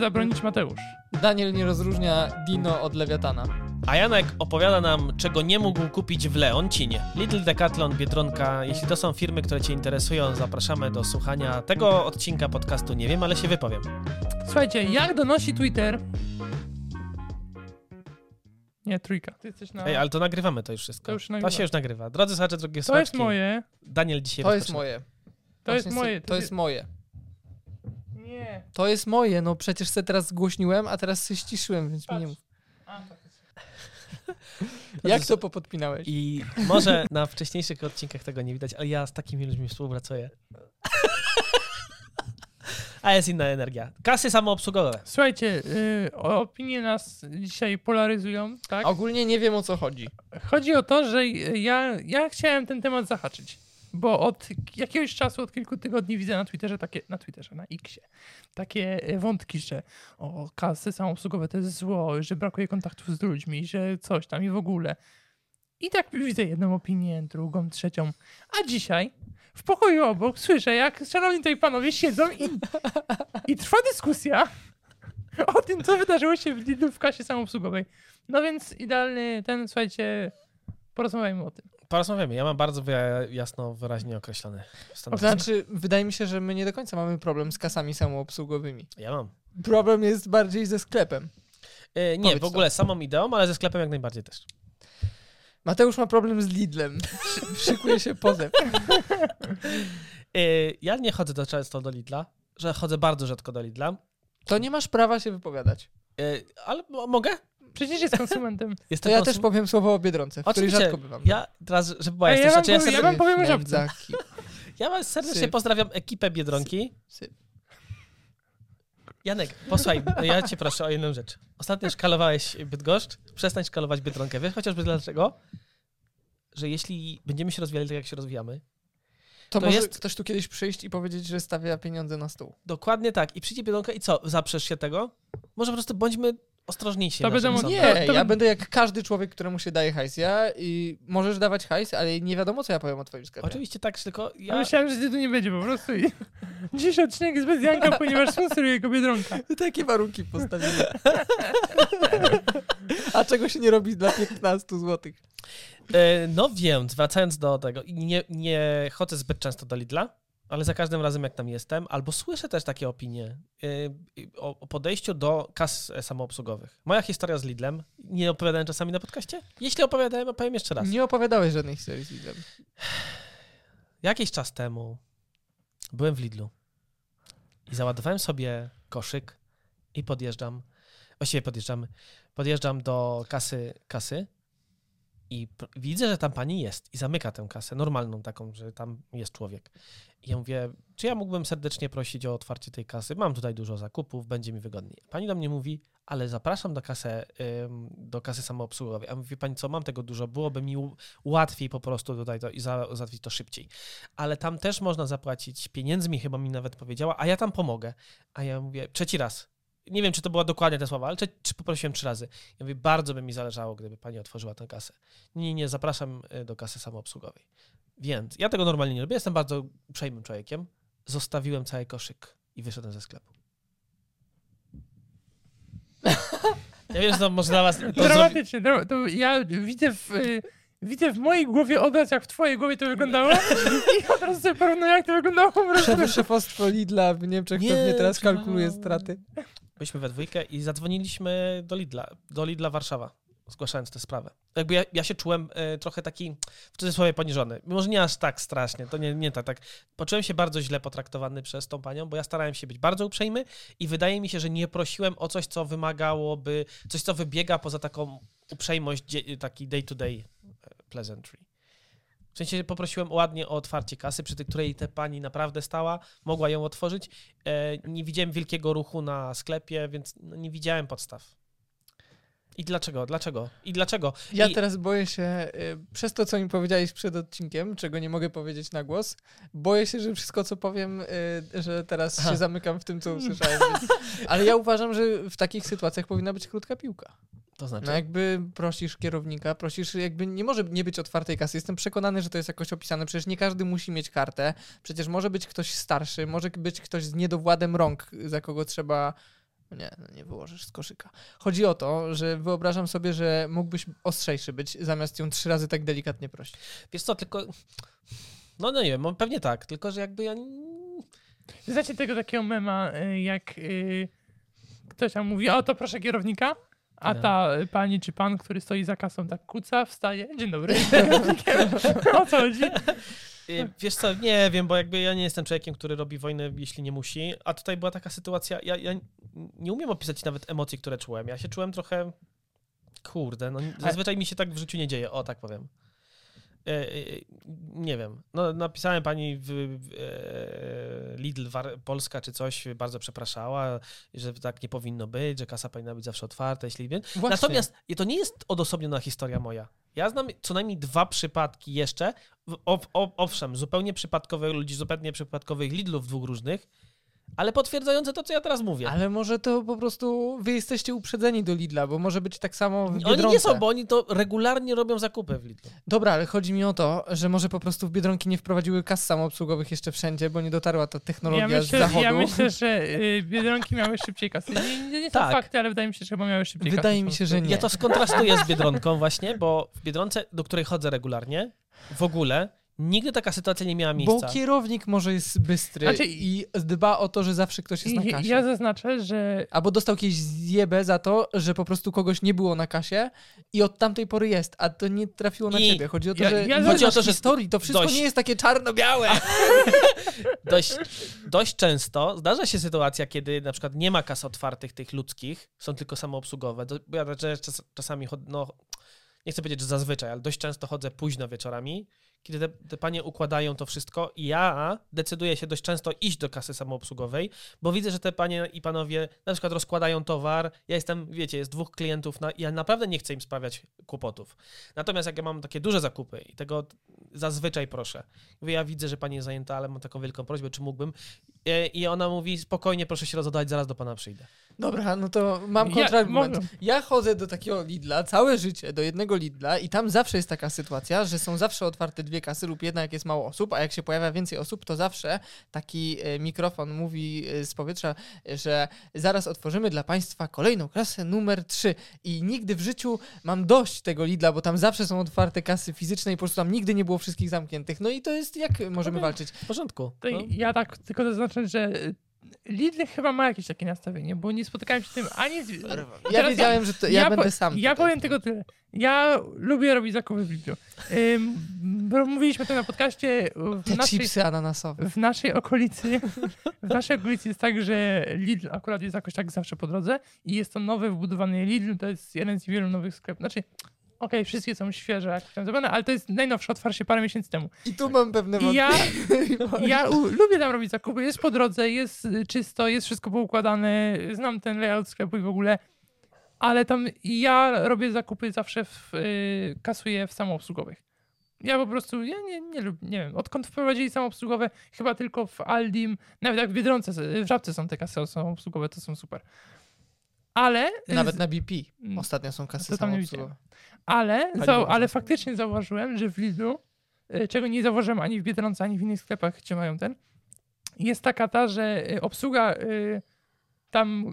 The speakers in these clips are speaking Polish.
chce zabronić Mateusz. Daniel nie rozróżnia Dino od Lewiatana. A Janek opowiada nam, czego nie mógł kupić w Leoncinie. Lidl, Decathlon, Biedronka. Jeśli to są firmy, które Cię interesują, zapraszamy do słuchania tego odcinka podcastu. Nie wiem, ale się wypowiem. Słuchajcie, jak donosi Twitter... Nie, trójka. Ty jesteś na... Ej, ale to nagrywamy to już wszystko. To już To się już nagrywa. Drodzy słuchacze, drogie To jest moje. Daniel dzisiaj To jest moje. To jest moje. To jest moje. Nie. To jest moje, no przecież se teraz zgłośniłem, a teraz się ściszyłem, więc mi nie Patrz. mów. A, tak. Jak to popodpinałeś? I może na wcześniejszych odcinkach tego nie widać, ale ja z takimi ludźmi współpracuję. A jest inna energia. Kasy samoobsługowe. Słuchajcie, y, opinie nas dzisiaj polaryzują, tak? Ogólnie nie wiem o co chodzi. Chodzi o to, że ja, ja chciałem ten temat zahaczyć, bo od jakiegoś czasu, od kilku tygodni widzę na Twitterze takie, na Twitterze, na Xie, takie e, wątki, że o, kasy samoobsługowe to jest zło, że brakuje kontaktów z ludźmi, że coś tam i w ogóle. I tak widzę jedną opinię, drugą, trzecią. A dzisiaj w pokoju obok słyszę, jak szanowni tutaj panowie siedzą i, i trwa dyskusja o tym, co wydarzyło się w w kasie samoobsługowej. No więc idealny ten, słuchajcie, porozmawiajmy o tym. Porozmawiamy. Ja mam bardzo jasno, wyraźnie określone To stanowisko. znaczy, wydaje mi się, że my nie do końca mamy problem z kasami samoobsługowymi. Ja mam. Problem jest bardziej ze sklepem. E, nie, Powiedz w ogóle samą ideą, ale ze sklepem jak najbardziej też. Mateusz ma problem z Lidlem. Szy- Szykuje się pozew. E, ja nie chodzę do, często do Lidla, że chodzę bardzo rzadko do Lidla, To nie masz prawa się wypowiadać. e, ale mo- mogę? Przecież jest konsumentem. To Jestem ja konsum- też powiem słowo o Biedronce, w której Oczywiście, rzadko bywam. ja teraz, żeby była jasność, ja znaczy ja, wam powiem- serdecznie, ja wam powiem o żabce. Ja was serdecznie Syf. pozdrawiam ekipę Biedronki. Syf. Janek, posłuchaj, ja cię proszę o jedną rzecz. Ostatnio szkalowałeś Bydgoszcz, przestań szkalować Biedronkę. Wiesz chociażby dlaczego? Że jeśli będziemy się rozwijali tak, jak się rozwijamy, To, To może jest- ktoś tu kiedyś przyjść i powiedzieć, że stawia pieniądze na stół. dokładnie tak, i przyjdzie Biedronka i co, zaprzesz się tego? Może po prostu bądźmy ostrożniejsi. To naszym Nie. Nie, to ja by- będę jak każdy człowiek, któremu się daje hajs. Ja i możesz dawać hajs, ale nie wiadomo, co ja powiem o twoim sklepie. Oczywiście tak, tylko Ja ja... myślałem, że ty tu nie będzie po prostu. I... Dzisiejszy odcinek jest bez Janka, ponieważ sponsoruje go Biedronka. Takie warunki postawimy. A czego się nie robi dla 15 zł? E, No więc, wracając do tego, nie, nie chodzę zbyt często do Lidla, ale za każdym razem jak tam jestem, albo słyszę też takie opinie e, o, o podejściu do kas e, samoobsługowych. Moja historia z Lidlem, nie opowiadałem czasami na podcaście? Jeśli opowiadałem, opowiem jeszcze raz. Nie opowiadałeś żadnej historii z Lidlem. Jakiś czas temu byłem w Lidlu i załadowałem sobie koszyk i podjeżdżam, właściwie podjeżdżam, podjeżdżam do kasy, kasy i widzę, że tam pani jest i zamyka tę kasę, normalną taką, że tam jest człowiek. I ja mówię, czy ja mógłbym serdecznie prosić o otwarcie tej kasy? Mam tutaj dużo zakupów, będzie mi wygodniej. Pani do mnie mówi, ale zapraszam do kasy, do kasy samoobsługowej. A mówi pani co, mam tego dużo, byłoby mi łatwiej po prostu tutaj to i za, załatwić to szybciej. Ale tam też można zapłacić pieniędzmi, chyba mi nawet powiedziała, a ja tam pomogę. A ja mówię, trzeci raz. Nie wiem, czy to była dokładnie te słowa, ale czy, czy poprosiłem trzy razy. Ja mówię, bardzo by mi zależało, gdyby pani otworzyła tę kasę. Nie, nie, zapraszam y, do kasy samoobsługowej. Więc ja tego normalnie nie robię, jestem bardzo uprzejmym człowiekiem. Zostawiłem cały koszyk i wyszedłem ze sklepu. Ja wiem, że to może dla was... To. Dramatycznie. dra- To ja widzę w, y, widzę w mojej głowie obraz, jak w twojej głowie to wyglądało i od razu sobie porównuję, jak to wyglądało szefostwo Lidla w Niemczech Nie, pewnie teraz kalkuluje straty. Byliśmy we dwójkę i zadzwoniliśmy do Lidla, do Lidla Warszawa, zgłaszając tę sprawę. Jakby ja, ja się czułem e, trochę taki, w cudzysłowie, poniżony. Może nie aż tak strasznie, to nie, nie tak, tak. Poczułem się bardzo źle potraktowany przez tą panią, bo ja starałem się być bardzo uprzejmy i wydaje mi się, że nie prosiłem o coś, co wymagałoby, coś, co wybiega poza taką uprzejmość, taki day-to-day e, pleasantry. W sensie poprosiłem ładnie o otwarcie kasy, przy której ta pani naprawdę stała, mogła ją otworzyć. E, nie widziałem wielkiego ruchu na sklepie, więc no, nie widziałem podstaw. I dlaczego? Dlaczego? I dlaczego? Ja I... teraz boję się, y, przez to, co mi powiedziałeś przed odcinkiem, czego nie mogę powiedzieć na głos, boję się, że wszystko, co powiem, y, że teraz Aha. się zamykam w tym, co usłyszałem. Więc... Ale ja uważam, że w takich sytuacjach powinna być krótka piłka. To znaczy? No jakby prosisz kierownika, prosisz, jakby nie może nie być otwartej kasy. Jestem przekonany, że to jest jakoś opisane. Przecież nie każdy musi mieć kartę. Przecież może być ktoś starszy, może być ktoś z niedowładem rąk, za kogo trzeba. Nie, no nie wyłożysz z koszyka. Chodzi o to, że wyobrażam sobie, że mógłbyś ostrzejszy być, zamiast ją trzy razy tak delikatnie prosić. Wiesz co, tylko... No, no nie wiem, pewnie tak, tylko że jakby ja... Znacie tego takiego mema, y, jak y, ktoś tam mówi, o to proszę kierownika, a No. ta pani czy pan, który stoi za kasą, tak kuca, wstaje, dzień dobry. o co chodzi? Y, Wiesz co, nie wiem, bo jakby ja nie jestem człowiekiem, który robi wojnę, jeśli nie musi. A tutaj była taka sytuacja, ja, ja nie umiem opisać nawet emocji, które czułem. Ja się czułem trochę, kurde, no zazwyczaj mi się tak w życiu nie dzieje, o tak powiem. E, e, nie wiem, no napisałem pani w, w e, Lidl Polska czy coś, bardzo przepraszała, że tak nie powinno być, że kasa powinna być zawsze otwarta, jeśli wiem. Właśnie. Natomiast to nie jest odosobniona historia moja. Ja znam co najmniej dwa przypadki jeszcze, owszem, zupełnie przypadkowych ludzi, zupełnie przypadkowych Lidlów dwóch różnych, ale potwierdzające to, co ja teraz mówię. Ale może to po prostu wy jesteście uprzedzeni do Lidla, bo może być tak samo w Biedronce. Oni nie są, bo oni to regularnie robią zakupy w Lidlu. Dobra, ale chodzi mi o to, że może po prostu w Biedronki nie wprowadziły kas samoobsługowych jeszcze wszędzie, bo nie dotarła ta technologia Ja myślę, z zachodu. ja myślę, że y, Biedronki miały szybciej kasy. Nie, nie, nie są Tak. fakty, ale wydaje mi się, że chyba miały szybciej kasy. Wydaje mi się, że nie. Ja to skontrastuję z Biedronką właśnie, bo w Biedronce, do której chodzę regularnie, w ogóle nigdy taka sytuacja nie miała Bo miejsca. kierownik może jest bystry Znaczy- i dba o to, że zawsze ktoś jest na I, kasie. ja zaznaczę, że Albo dostał jakieś zjebę za to, że po prostu kogoś nie było na kasie i od tamtej pory jest, a to nie trafiło na I ciebie. Chodzi o to, ja- że ja Chodzi o to, że historii, to wszystko dość- nie jest takie czarno-białe. dość, dość często zdarza się sytuacja, kiedy na przykład nie ma kas otwartych tych ludzkich, są tylko samoobsługowe. Bo Ja czas, czasami, no, nie chcę powiedzieć, że zazwyczaj, ale dość często chodzę późno wieczorami, kiedy te, te panie układają to wszystko ja decyduję się dość często iść do kasy samoobsługowej, bo widzę, że te panie i panowie na przykład rozkładają towar, ja jestem, wiecie, jest dwóch klientów, na, ja naprawdę nie chcę im sprawiać kłopotów. Natomiast jak ja mam takie duże zakupy i tego zazwyczaj proszę, mówię, ja widzę, że pani jest zajęta, ale mam taką wielką prośbę, czy mógłbym i ona mówi, spokojnie, proszę się rozodać, zaraz do pana przyjdę. Dobra, no to mam Ja- kontrargument. mogę. Ja chodzę do takiego Lidla całe życie, do jednego Lidla i tam zawsze jest taka sytuacja, że są zawsze otwarte dwie kasy lub jedna, jak jest mało osób, a jak się pojawia więcej osób, to zawsze taki e, mikrofon mówi e, z powietrza, e, że zaraz otworzymy dla państwa kolejną kasę numer 3 i nigdy w życiu mam dość tego Lidla, bo tam zawsze są otwarte kasy fizyczne i po prostu tam nigdy nie było wszystkich zamkniętych. No i to jest, jak możemy walczyć? W porządku. No. ja tak tylko zaznaczę, że y, Lidl chyba ma jakieś takie nastawienie, bo nie spotykałem się z tym ani z... Ja Teraz wiedziałem, że to, ja, po- będę sam. Ja tutaj. powiem tylko tyle. Ja lubię robić zakupy w Lidlu. Bo mówiliśmy to na podcaście w Te naszej, chipsy ananasowe. w naszej okolicy. W naszej okolicy jest tak, że Lidl akurat jest jakoś tak zawsze po drodze i jest to nowy wbudowany Lidl. To jest jeden z wielu nowych sklepów. Znaczy, okej, wszystkie są świeże, jak tam zrobione, ale to jest najnowsze, otwarcie parę miesięcy temu. I tu mam pewne I ja, wątpliwości. ja u, lubię tam robić zakupy, jest po drodze, jest y, czysto, jest wszystko poukładane, znam ten layout sklepu i w ogóle, ale tam ja robię zakupy zawsze w, y, kasuję w samoobsługowych. Ja po prostu, ja nie, nie lubię, nie wiem, odkąd wprowadzili samoobsługowe, chyba tylko w Aldim, nawet jak w Biedronce, w Żabce są te kasy samoobsługowe, to są super. Ale... Nawet na BP. Mm. Ostatnio są kasy samoobsługowe. Ale, Boże. ale faktycznie zauważyłem, że w Lidlu, y, czego nie zauważyłem ani w Biedronce, ani w innych sklepach, gdzie mają ten, jest taka ta, że y, obsługa y, tam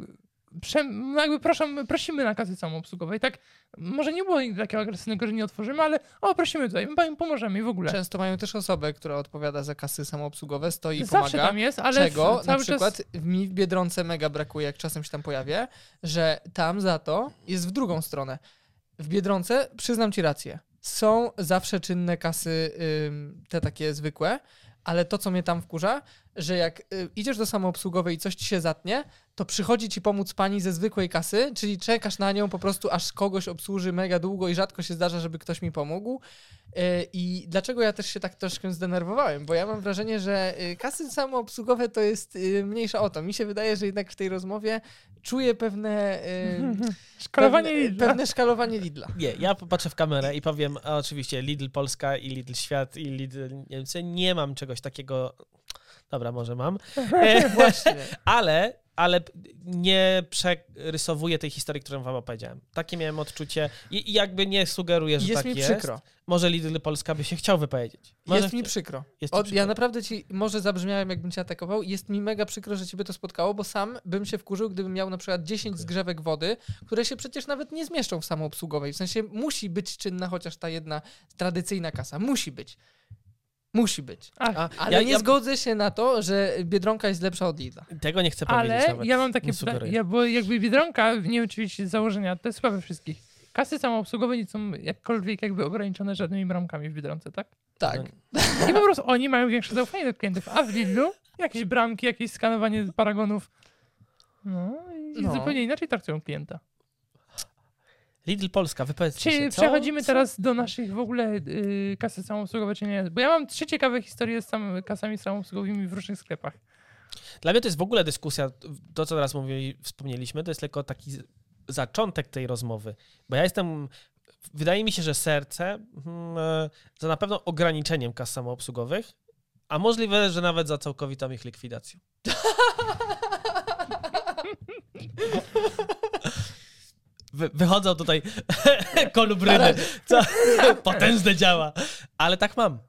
prze, no jakby proszę, prosimy na kasy samoobsługowej. Tak, może nie było nigdy takiego agresywnego, że nie otworzymy, ale o, prosimy tutaj, my pomożemy i w ogóle. Często mają też osobę, która odpowiada za kasy samoobsługowe, stoi i Zawsze pomaga. tam jest, ale Czego na przykład czas... mi w Biedronce mega brakuje, jak czasem się tam pojawię, że tam za to jest w drugą stronę. W Biedronce, przyznam ci rację, są zawsze czynne kasy, te takie zwykłe, ale to, co mnie tam wkurza, że jak y, idziesz do samoobsługowej i coś ci się zatnie, to przychodzi ci pomóc pani ze zwykłej kasy, czyli czekasz na nią po prostu, aż kogoś obsłuży mega długo i rzadko się zdarza, żeby ktoś mi pomógł. E, I dlaczego ja też się tak troszkę zdenerwowałem? Bo ja mam wrażenie, że y, kasy samoobsługowe to jest y, mniejsza o to. Mi się wydaje, że jednak w tej rozmowie czuję pewne... Szkalowanie pewne, Lidla. pewne szkalowanie Lidla. Nie, ja popatrzę w kamerę i powiem, oczywiście Lidl Polska i Lidl Świat i Lidl Niemcy. Nie mam czegoś takiego. Dobra, może mam. E, Właśnie. ale, ale nie przerysowuję tej historii, którą wam opowiedziałem. Takie miałem odczucie i, i jakby nie sugeruję, że Jest tak mi jest. przykro. Może Lidl Polska by się chciał wypowiedzieć. Może Jest mi przykro. jest ci O, przykro. ja naprawdę ci, może zabrzmiałem, jakbym cię atakował. Jest mi mega przykro, że ciebie to spotkało, bo sam bym się wkurzył, gdybym miał na przykład 10 Dziękuję. zgrzewek wody, które się przecież nawet nie zmieszczą w samoobsługowej. W sensie musi być czynna chociaż ta jedna tradycyjna kasa. Musi być. Musi być. Ach, A, Ale ja, nie ja zgodzę się na to, że Biedronka jest lepsza od Lidla. tego nie chcę powiedzieć ale ja mam takie Nie pytanie, ja, bo jakby Biedronka, nie wiem oczywiście z założenia, to jest sprawa wszystkich. Kasy samoobsługowe nie są jakkolwiek jakby ograniczone żadnymi bramkami w Biedronce, tak? Tak. I po prostu oni mają większe zaufanie do klientów, a w Lidlu jakieś bramki, jakieś skanowanie paragonów. No i No. zupełnie inaczej traktują klienta. Lidl Polska, wypowiedzcie Czy się. Przechodzimy Co? teraz do naszych w ogóle y, kasy samoobsługowe, czy nie? Bo ja mam trzy ciekawe historie z sam, kasami samoobsługowymi w różnych sklepach. Dla mnie to jest w ogóle dyskusja, to co teraz mówili, wspomnieliśmy, to jest tylko taki zaczątek tej rozmowy. Bo ja jestem, wydaje mi się, że serce hmm, e, za na pewno ograniczeniem kas samoobsługowych, a możliwe, że nawet za całkowitą ich likwidacją. Wy, wychodzą tutaj kolubryny, co potężne działa, ale tak mam,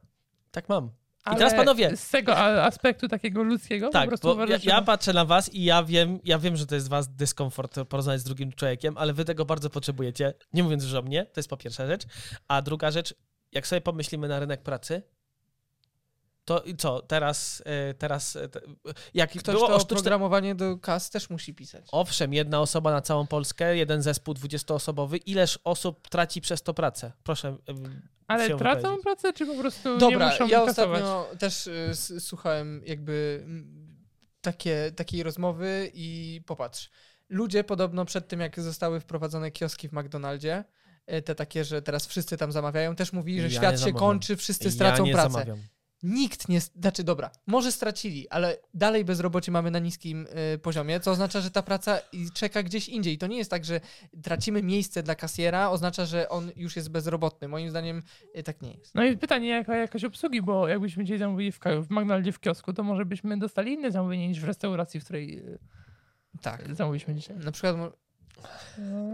tak mam. I teraz panowie, Z tego aspektu takiego ludzkiego po tak, prostu bo uważasz, ja, ja patrzę na was i ja wiem, ja wiem, że to jest was dyskomfort porozmawiać z drugim człowiekiem, ale wy tego bardzo potrzebujecie. Nie mówiąc już o mnie, to jest po pierwsza rzecz. A druga rzecz, jak sobie pomyślimy na rynek pracy, to i co, teraz, e, teraz e, jak Ktoś było to sztuczne... oprogramowanie do kas też musi pisać. Owszem, jedna osoba na całą Polskę, jeden zespół 20-osobowy. Ileż osób traci przez to pracę? Proszę. Ale tracą wypowiedzieć. pracę, czy po prostu nie Dobra, muszą ja kasować? ostatnio też y, s- słuchałem jakby takie, takiej rozmowy i popatrz. Ludzie podobno przed tym, jak zostały wprowadzone kioski w McDonaldzie, te takie, że teraz wszyscy tam zamawiają, też mówili, że Ja nie świat się kończy, wszyscy ja stracą nie pracę. zamawiam. Nikt nie, znaczy dobra, może stracili, ale dalej bezrobocie mamy na niskim y, poziomie, co oznacza, że ta praca i czeka gdzieś indziej. To nie jest tak, że tracimy miejsce dla kasjera, oznacza, że on już jest bezrobotny. Moim zdaniem y, tak nie jest. No i pytanie, jaka jakaś obsługi, bo jakbyśmy dzisiaj zamówili w, w McDonaldzie w kiosku, to może byśmy dostali inne zamówienie niż w restauracji, w której y, Tak. zamówiliśmy dzisiaj. Na przykład.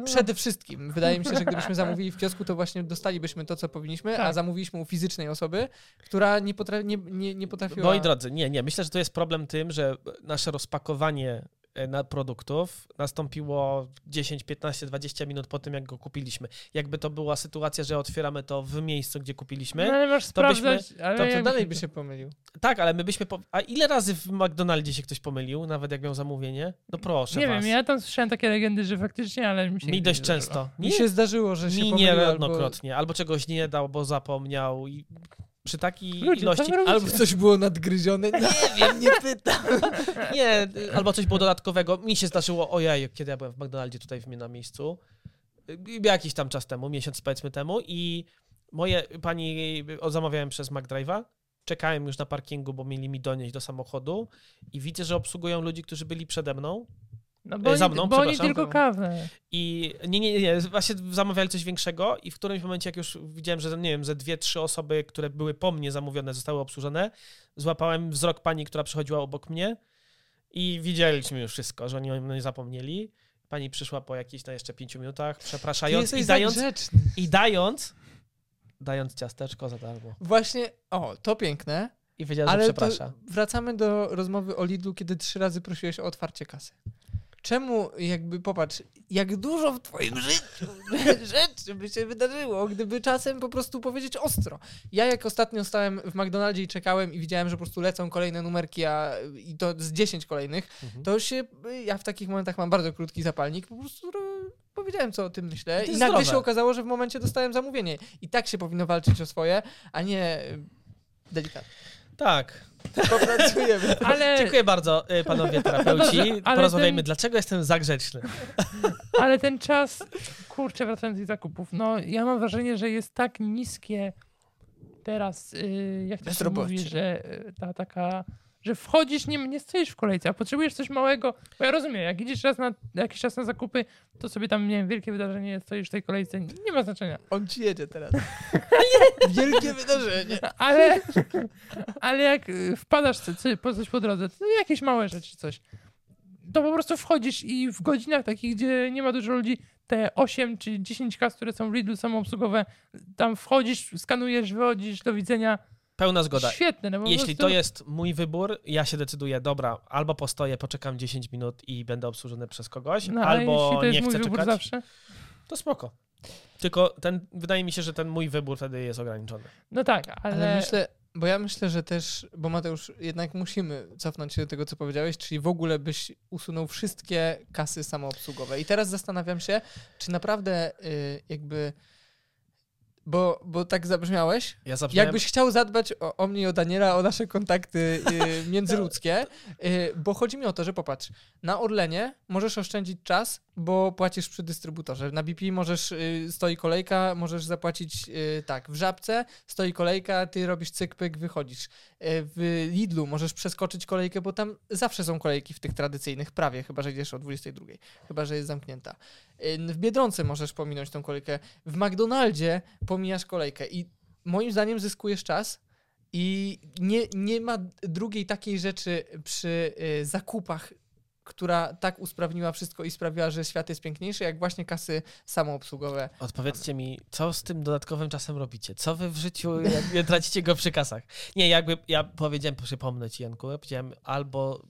Przede wszystkim, wydaje mi się, że gdybyśmy zamówili w kiosku, to właśnie dostalibyśmy to, co powinniśmy, a Tak. zamówiliśmy u fizycznej osoby, która nie, potra- nie, nie, nie potrafiła... Moi drodzy, nie, nie. Myślę, że to jest problem tym, że nasze rozpakowanie na produktów nastąpiło 10, 15, 20 minut po tym, jak go kupiliśmy. Jakby to była sytuacja, że otwieramy to w miejscu, gdzie No, kupiliśmy. ale masz to byśmy- ale to, to dalej by się pomylił. Tak, ale my byśmy. Po... A ile razy w McDonaldzie się ktoś pomylił, nawet jak miał zamówienie? No proszę Nie was. wiem, ja tam słyszałem takie legendy, że faktycznie, ale mi się Mi dość często. Mi się zdarzyło, że się mi pomylił albo... niejednokrotnie. Albo czegoś nie dał, bo zapomniał. I przy takiej Ludzie, ilości. Albo coś było nadgryzione. Nie wiem, nie pytam. Nie, albo coś było dodatkowego. Mi się zdarzyło, ojej, kiedy ja byłem w McDonaldzie tutaj w mnie na miejscu, y, jakiś tam czas temu, miesiąc powiedzmy temu i moje pani, o, zamawiałem przez McDrive'a, czekałem już na parkingu, bo mieli mi donieść do samochodu i widzę, że obsługują ludzi, którzy byli przede mną No bo E, za oni, mną, bo oni przepraszam. tylko kawę. i nie, nie, nie, właśnie zamawiali coś większego i w którymś momencie, jak już widziałem, że nie wiem, że dwie, trzy osoby, które były po mnie zamówione, zostały obsłużone, złapałem wzrok pani, która przychodziła obok mnie i widzieliśmy już wszystko, że oni o mnie zapomnieli. Pani przyszła po jakichś na jeszcze pięciu minutach, przepraszając i za dając, i dając, dając ciasteczko za darmo. Właśnie, o, to piękne, I wiedziała, że przeprasza. wracamy do rozmowy o Lidlu, kiedy trzy razy prosiłeś o otwarcie kasy. Czemu, jakby, popatrz, jak dużo w twoim życiu rzeczy by się wydarzyło, gdyby czasem po prostu powiedzieć ostro. Ja jak ostatnio stałem w McDonaldzie i czekałem i widziałem, że po prostu lecą kolejne numerki, a, i to z 10 kolejnych, Mhm. to się, ja w takich momentach mam bardzo krótki zapalnik, po prostu ro, powiedziałem, co o tym myślę i jest nagle zdrowe. się okazało, że w momencie dostałem zamówienie. I tak się powinno walczyć o swoje, a nie delikatnie. Tak. Popracujemy. Ale, Dziękuję bardzo, y, panowie terapeuci. dobrze, ale Porozmawiajmy, ten- dlaczego jestem za grzeczny. ale ten czas, kurczę, wracając do zakupów, no ja mam wrażenie, że jest tak niskie teraz, y, jak to się mówi, że y, ta taka, że wchodzisz, nie, nie stoisz w kolejce, a potrzebujesz coś małego, bo ja rozumiem, jak idziesz raz na jakiś czas na zakupy, to sobie tam, nie wiem, wielkie wydarzenie, stoisz w tej kolejce, nie ma znaczenia. On ci jedzie teraz. Wielkie wydarzenie. Ale, ale jak y, wpadasz po coś po drodze, to jakieś małe rzeczy, coś. To po prostu wchodzisz i w godzinach takich, gdzie nie ma dużo ludzi, te 8 czy 10 kas, które są w Lidlu samoobsługowe, tam wchodzisz, skanujesz, wychodzisz, do widzenia. Pełna zgoda. Świetne. No Jeśli prostu... to jest mój wybór, ja się decyduję, dobra, albo postoję, poczekam 10 minut i będę obsłużony przez kogoś, No, albo to jest nie mój chcę wybór czekać, zawsze, to spoko. Tylko ten, wydaje mi się, że ten mój wybór wtedy jest ograniczony. no tak, ale, Ale myślę, bo ja myślę, że też, bo Mateusz, jednak musimy cofnąć się do tego, co powiedziałeś, czyli w ogóle byś usunął wszystkie kasy samoobsługowe. I teraz zastanawiam się, czy naprawdę y, jakby, bo, bo tak zabrzmiałeś, Ja zabrzmiałem, Jakbyś chciał zadbać o, o mnie i o Daniela, o nasze kontakty y, międzyludzkie, y, bo chodzi mi o to, że popatrz, na Orlenie możesz oszczędzić czas, bo płacisz przy dystrybutorze. Na BP możesz, y, stoi kolejka, możesz zapłacić y, tak, w Żabce stoi kolejka, ty robisz cyk, pyk, wychodzisz. Y, w Lidlu możesz przeskoczyć kolejkę, bo tam zawsze są kolejki w tych tradycyjnych, prawie, chyba, że idziesz o 22, chyba, że jest zamknięta. Y, w Biedronce możesz pominąć tą kolejkę. W McDonaldzie pomijasz kolejkę i moim zdaniem zyskujesz czas i nie, nie ma drugiej takiej rzeczy przy y, zakupach, która tak usprawniła wszystko i sprawiła, że świat jest piękniejszy, jak właśnie kasy samoobsługowe. Odpowiedzcie mi, co z tym dodatkowym czasem robicie? Co wy w życiu jakby tracicie go przy kasach? Nie, jakby ja powiedziałem, przypomnę ci Janku, ja powiedziałem albo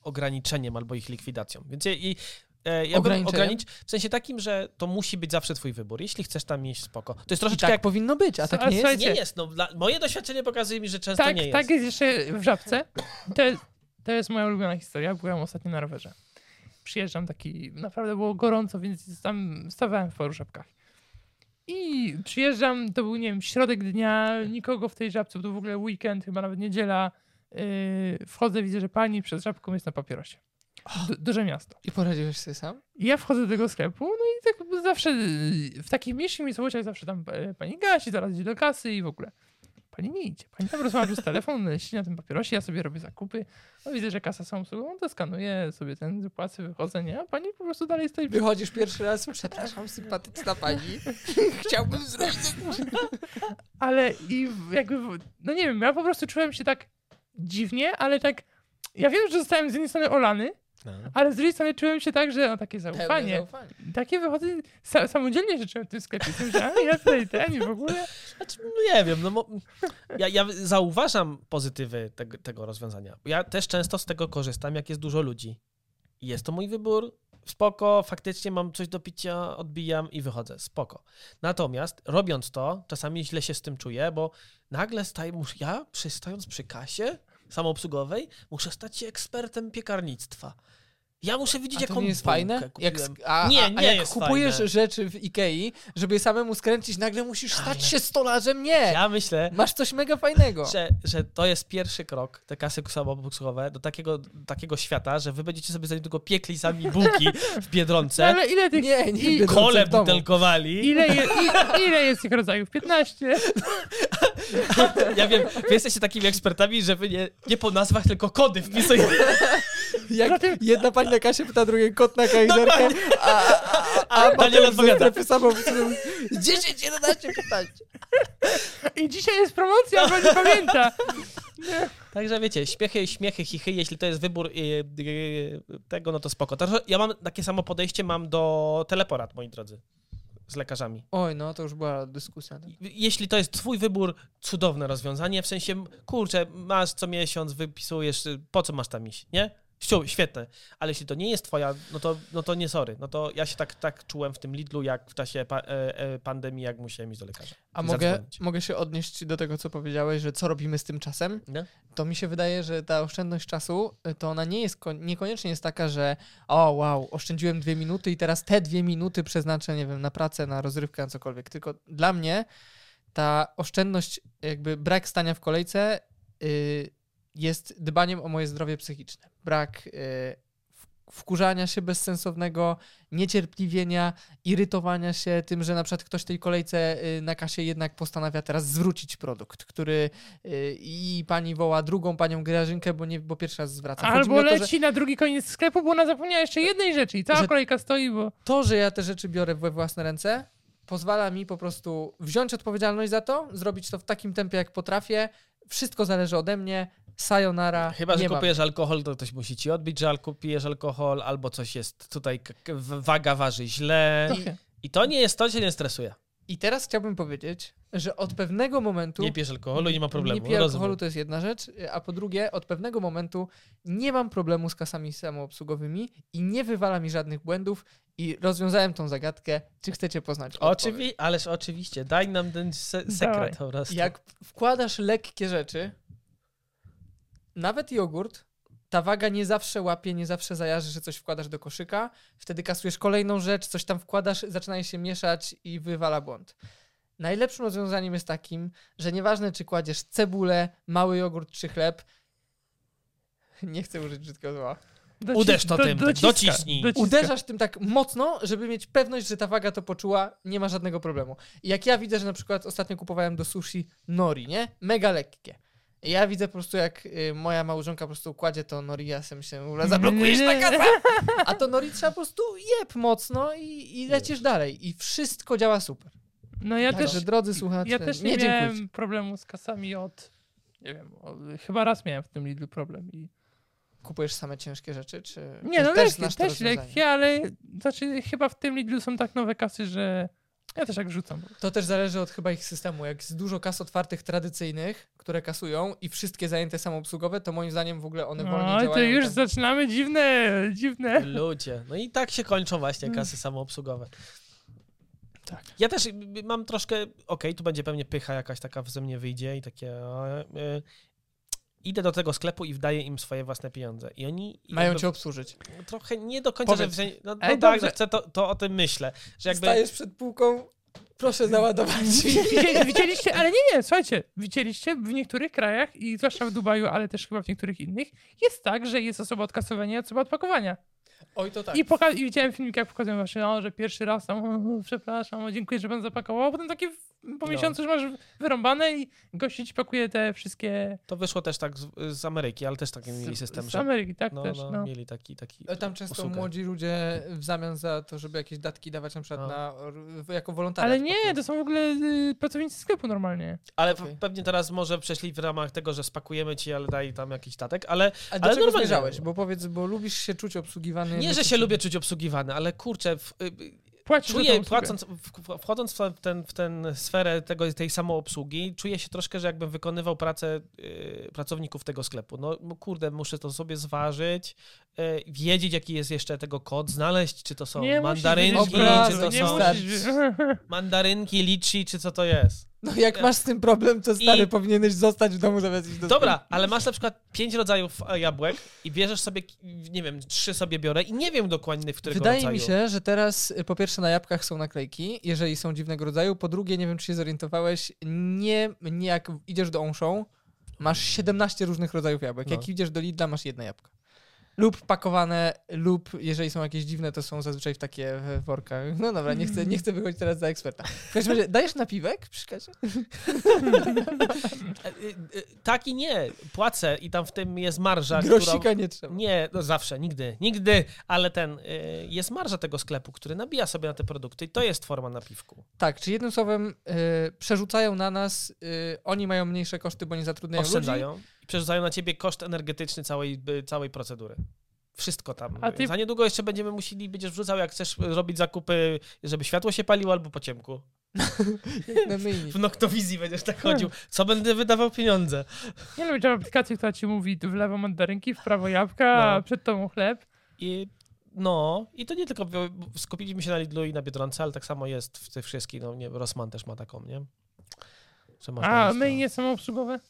ograniczeniem, albo ich likwidacją. Więc i, ja bym Ograniczeniem? ogranic, w sensie takim, że to musi być zawsze twój wybór. Jeśli chcesz tam iść, spoko. To jest I troszeczkę tak jak... powinno być, a tak A nie jest. Nie jest, no dla, moje doświadczenie pokazuje mi, że często tak, nie jest. tak jest jeszcze w Żabce. To jest, to jest moja ulubiona historia. Byłem ostatnio na rowerze. Przyjeżdżam taki, naprawdę było gorąco, więc tam stawałem w paru żabkach. I przyjeżdżam, to był, nie wiem, środek dnia, nikogo w tej żabce, bo to w ogóle weekend, chyba nawet niedziela. Yy, wchodzę, widzę, że pani przed żabką jest na papierosie. Du- duże miasto. I poradziłeś sobie sam? I ja wchodzę do tego sklepu, no i tak zawsze w takich mniejszych miejscowościach zawsze tam e, pani gasi, zaraz idzie do kasy i w ogóle. Pani nie idzie. Pani tam rozmawia przez telefon, siedzi na tym papierosie, ja sobie robię zakupy. No widzę, że kasa są obsługą, to skanuję sobie ten, zapłacę, wychodzę, nie? A pani po prostu dalej stoi. Wychodzisz pierwszy raz, przepraszam, sympatyczna pani. Chciałbym zrobić Ale i jakby, no nie wiem, ja po prostu czułem się tak dziwnie, ale tak, ja wiem, że zostałem z jednej strony olany, No. ale z drugiej strony czułem się tak, że no takie zaufanie. zaufanie. Takie wychodzę, sa, samodzielnie rzeczy w tym sklepie. Tym, że a, ja tutaj ten i w ogóle. Znaczy, no nie wiem, no ja, ja zauważam pozytywy tego, tego rozwiązania. Ja też często z tego korzystam, jak jest dużo ludzi. Jest to mój wybór, spoko, faktycznie mam coś do picia, odbijam i wychodzę, spoko. Natomiast robiąc to, czasami źle się z tym czuję, bo nagle staję, muszę, ja przystając przy kasie samoobsługowej, muszę stać się ekspertem piekarnictwa. Ja muszę widzieć, jaką to nie jest fajne? Jak, a, Nie, a, a nie jak jest kupujesz fajne. rzeczy w Ikei, żeby je samemu skręcić, nagle musisz stać Ale- się stolarzem? Nie! Ja myślę, Masz coś mega fajnego. że, że to jest pierwszy krok, te kasy samoobsługowe, do takiego, takiego świata, że wy będziecie sobie za niedługo piekli sami bułki w No, Biedronce, ale ile tych, Nie, nie, kole butelkowali. ile, je, ile jest tych rodzajów? 15? Ja wiem, wy jesteście takimi ekspertami, że wy nie, nie po nazwach, tylko kody wpisujecie. Jak jedna pani na kasie pyta drugiej kot na kajzerkę, a, a, a, a Daniel odpowiada. strefy samo 10, 11, 15. I dzisiaj jest promocja, bo nie pamięta. Także wiecie, śmiechy, śmiechy, chichy, jeśli to jest wybór yy, yy, tego, no to spoko. Także ja mam takie samo podejście mam do teleporad, moi drodzy, z lekarzami. Oj, no to już była dyskusja. Jeśli to jest twój wybór, cudowne rozwiązanie, w sensie, kurczę, masz co miesiąc, wypisujesz, y, po co masz tam iść, nie? Świetne. Ale jeśli to nie jest twoja, no to, no to nie sorry. No to ja się tak, tak czułem w tym Lidlu, jak w czasie pa, e, e, pandemii, jak musiałem iść do lekarza. A mogę, zadzwonić. mogę się odnieść do tego, co powiedziałeś, że co robimy z tym czasem? Nie? To mi się wydaje, że ta oszczędność czasu, y, to ona nie jest, ko- niekoniecznie jest taka, że o wow, oszczędziłem dwie minuty i teraz te dwie minuty przeznaczę, nie wiem, na pracę, na rozrywkę, na cokolwiek. Tylko dla mnie ta oszczędność, jakby brak stania w kolejce y, jest dbaniem o moje zdrowie psychiczne. Brak y, wkurzania się bezsensownego, niecierpliwienia, irytowania się tym, że na przykład ktoś w tej kolejce y, na kasie jednak postanawia teraz zwrócić produkt, który y, i pani woła drugą panią Grażynkę, bo, nie, bo pierwszy raz zwraca. Albo to, że- leci na drugi koniec sklepu, bo ona zapomniała jeszcze jednej rzeczy i cała Że- kolejka stoi, bo... to, że ja te rzeczy biorę we własne ręce, pozwala mi po prostu wziąć odpowiedzialność za to, zrobić to w takim tempie, jak potrafię. Wszystko zależy ode mnie. Sayonara. Chyba, że kupujesz alkohol, to ktoś musi ci odbić, że kupujesz alkohol, albo coś jest tutaj, waga waży źle. Trochę. I to nie jest, to cię nie stresuje. I teraz chciałbym powiedzieć, że od pewnego momentu. Nie pijesz alkoholu i nie ma problemu. Nie piję alkoholu, rozumiem. to jest jedna rzecz, a po drugie, od pewnego momentu nie mam problemu z kasami samoobsługowymi i nie wywala mi żadnych błędów i rozwiązałem tą zagadkę. Czy chcecie poznać? Oczywi ależ oczywiście, daj nam ten se Dawaj. sekret po prostu. Jak wkładasz lekkie rzeczy, nawet jogurt, ta waga nie zawsze łapie, nie zawsze zajarzy, że coś wkładasz do koszyka. Wtedy kasujesz kolejną rzecz, coś tam wkładasz, zaczyna się mieszać i wywala błąd. Najlepszym rozwiązaniem jest takim, że nieważne czy kładziesz cebulę, mały jogurt czy chleb, nie chcę użyć brzydkiego słowa, Doci- Uderz to tym, tak, dociska, dociśnij. dociska. uderzasz tym tak mocno, żeby mieć pewność, że ta waga to poczuła, nie ma żadnego problemu. I jak ja widzę, że na przykład ostatnio kupowałem do sushi nori, nie? Mega lekkie. Ja widzę po prostu, jak y, moja małżonka po prostu kładzie to nori, ja sobie myślę, "Ura, zablokujesz na kasę! A to nori trzeba po prostu jeb mocno i, i lecisz dalej. I wszystko działa super. No ja Także, też, drodzy słuchacze, ja też nie, nie miałem problemu z kasami od... Nie wiem, o, chyba raz miałem w tym Lidlu problem i... Kupujesz same ciężkie rzeczy, czy Nie, no też lekkie, też lekkie, ale znaczy chyba w tym Lidlu są tak nowe kasy, że ja też tak rzucam. To też zależy od chyba ich systemu. Jak jest dużo kas otwartych tradycyjnych, które kasują i wszystkie zajęte samoobsługowe, to moim zdaniem w ogóle one wolniej działają. to już tam. zaczynamy dziwne, dziwne. Ludzie. No i tak się kończą właśnie kasy samoobsługowe. Tak. Ja też y, mam troszkę, okej, tu będzie pewnie pycha jakaś taka ze mnie wyjdzie i takie... idę do tego sklepu i wdaję im swoje własne pieniądze. I oni Mają jakby cię obsłużyć. trochę nie do końca, że Powiedz. w sensie, no, no Ej, tak, dobrze. no chcę to, to o tym myślę, że jakby... Stajesz przed półką, proszę załadować. Widzieli, widzieliście, ale nie, nie, słuchajcie, widzieliście w niektórych krajach i zwłaszcza w Dubaju, ale też chyba w niektórych innych, jest tak, że jest osoba od kasowania i osoba od pakowania. Oj, to tak. I, poka- I widziałem filmik, jak pokazują właśnie, no, że pierwszy raz tam, o, przepraszam, o, dziękuję, że pan zapakował, a potem takie po No. miesiącu już masz wyrąbane i gości ci pakuje te wszystkie To wyszło też tak z, z Ameryki, ale też taki mieli z, system, z że Ameryki, tak no, też, no, no. mieli taki, taki Tam często usługę. młodzi ludzie w zamian za to, żeby jakieś datki dawać na przykład No. na, jako wolontariat. Ale nie, to są w ogóle y, pracownicy sklepu normalnie. Ale w- pewnie teraz może przeszli w ramach tego, że spakujemy ci, ale daj tam jakiś statek, ale A do ale czego normalnie. zmierzałeś? Bo powiedz, bo lubisz się czuć obsługiwany. Nie, że się lubię czuć obsługiwany, ale kurczę, w, y, Płacisz za tą czuję, płacąc, wchodząc w ten, w ten sferę tego, tej samoobsługi, czuję się troszkę, że jakbym wykonywał pracę y, pracowników tego sklepu. No kurde, muszę to sobie zważyć, y, wiedzieć jaki jest jeszcze tego kod, znaleźć, czy to są Nie mandarynki, wiedzieć czy to są musisz. mandarynki, liczy, czy co to jest. No jak masz z tym problem, to stary I- powinieneś zostać w domu zamiast iść do Dobra, ale masz na przykład pięć rodzajów e, jabłek i bierzesz sobie, nie wiem, trzy sobie biorę i nie wiem dokładnie, w którego Wydaje rodzaju. mi się, że teraz y, po pierwsze na jabłkach są naklejki, jeżeli są dziwnego rodzaju. Po drugie, nie wiem czy się zorientowałeś, nie, nie jak idziesz do Onszą, masz 17 różnych rodzajów jabłek. No. Jak idziesz do Lidla, masz jedno jabłko. Lub pakowane, lub jeżeli są jakieś dziwne, to są zazwyczaj w takie workach. No dobra, nie chcę, nie chcę wychodzić teraz za eksperta. W każdym razie, dajesz napiwek przy kasie? E, e, e, Tak i nie. Płacę i tam w tym jest marża, którą... Grosika nie trzeba. Nie, no zawsze, nigdy, nigdy, ale ten, y, jest marża tego sklepu, który nabija sobie na te produkty i to jest forma napiwku. Tak, czy jednym słowem y, przerzucają na nas, oni mają mniejsze koszty, bo nie zatrudniają ludzi. Oszczędzają i przerzucają na ciebie koszt energetyczny całej, całej procedury. Wszystko tam. A ty- Za niedługo jeszcze będziemy musieli, będziesz wrzucał, jak chcesz robić zakupy, żeby światło się paliło albo po ciemku. W Noktowizji będziesz tak chodził. Co będę wydawał pieniądze? Nie lubię tam aplikacji, która ci mówi w lewo mandarynki, w prawo jabłka, a No. przed tobą chleb. I no, i to nie tylko skupiliśmy się na Lidlu i na Biedronce, ale tak samo jest w tych wszystkich, no nie, Rossmann też ma taką, nie? Że A iść, no. myjnie samoobsługowe?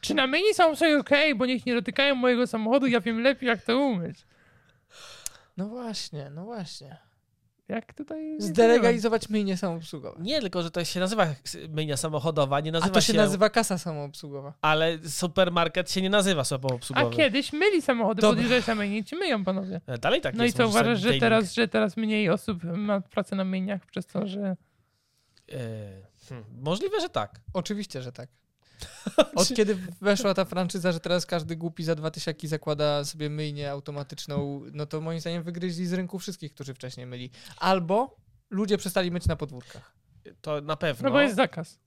Czy na myjni są sobie okej, bo niech nie dotykają mojego samochodu, ja wiem lepiej jak to umyć. No właśnie, no właśnie. Jak tutaj... Zdelegalizować myjnie samoobsługowe. Nie, tylko że to się nazywa myjnia samochodowa, nie A nazywa to się nazywa kasa samoobsługowa. Ale supermarket się nie nazywa A samoobsługowy. kiedyś myli samochody, Dobra. podjeżdżałeś na myjnie i ci myją panowie. E, Dalej tak No i jest. co, możesz uważasz, że teraz, że teraz mniej osób ma pracę na myjniach przez to, że... E, hmm, możliwe, że tak. Oczywiście, że tak. Od kiedy weszła ta franczyza, że teraz każdy głupi za dwa tysiaki zakłada sobie myjnię automatyczną, no to moim zdaniem wygryźli z rynku wszystkich, którzy wcześniej myli. Albo ludzie przestali myć na podwórkach, To na pewno. No bo jest zakaz.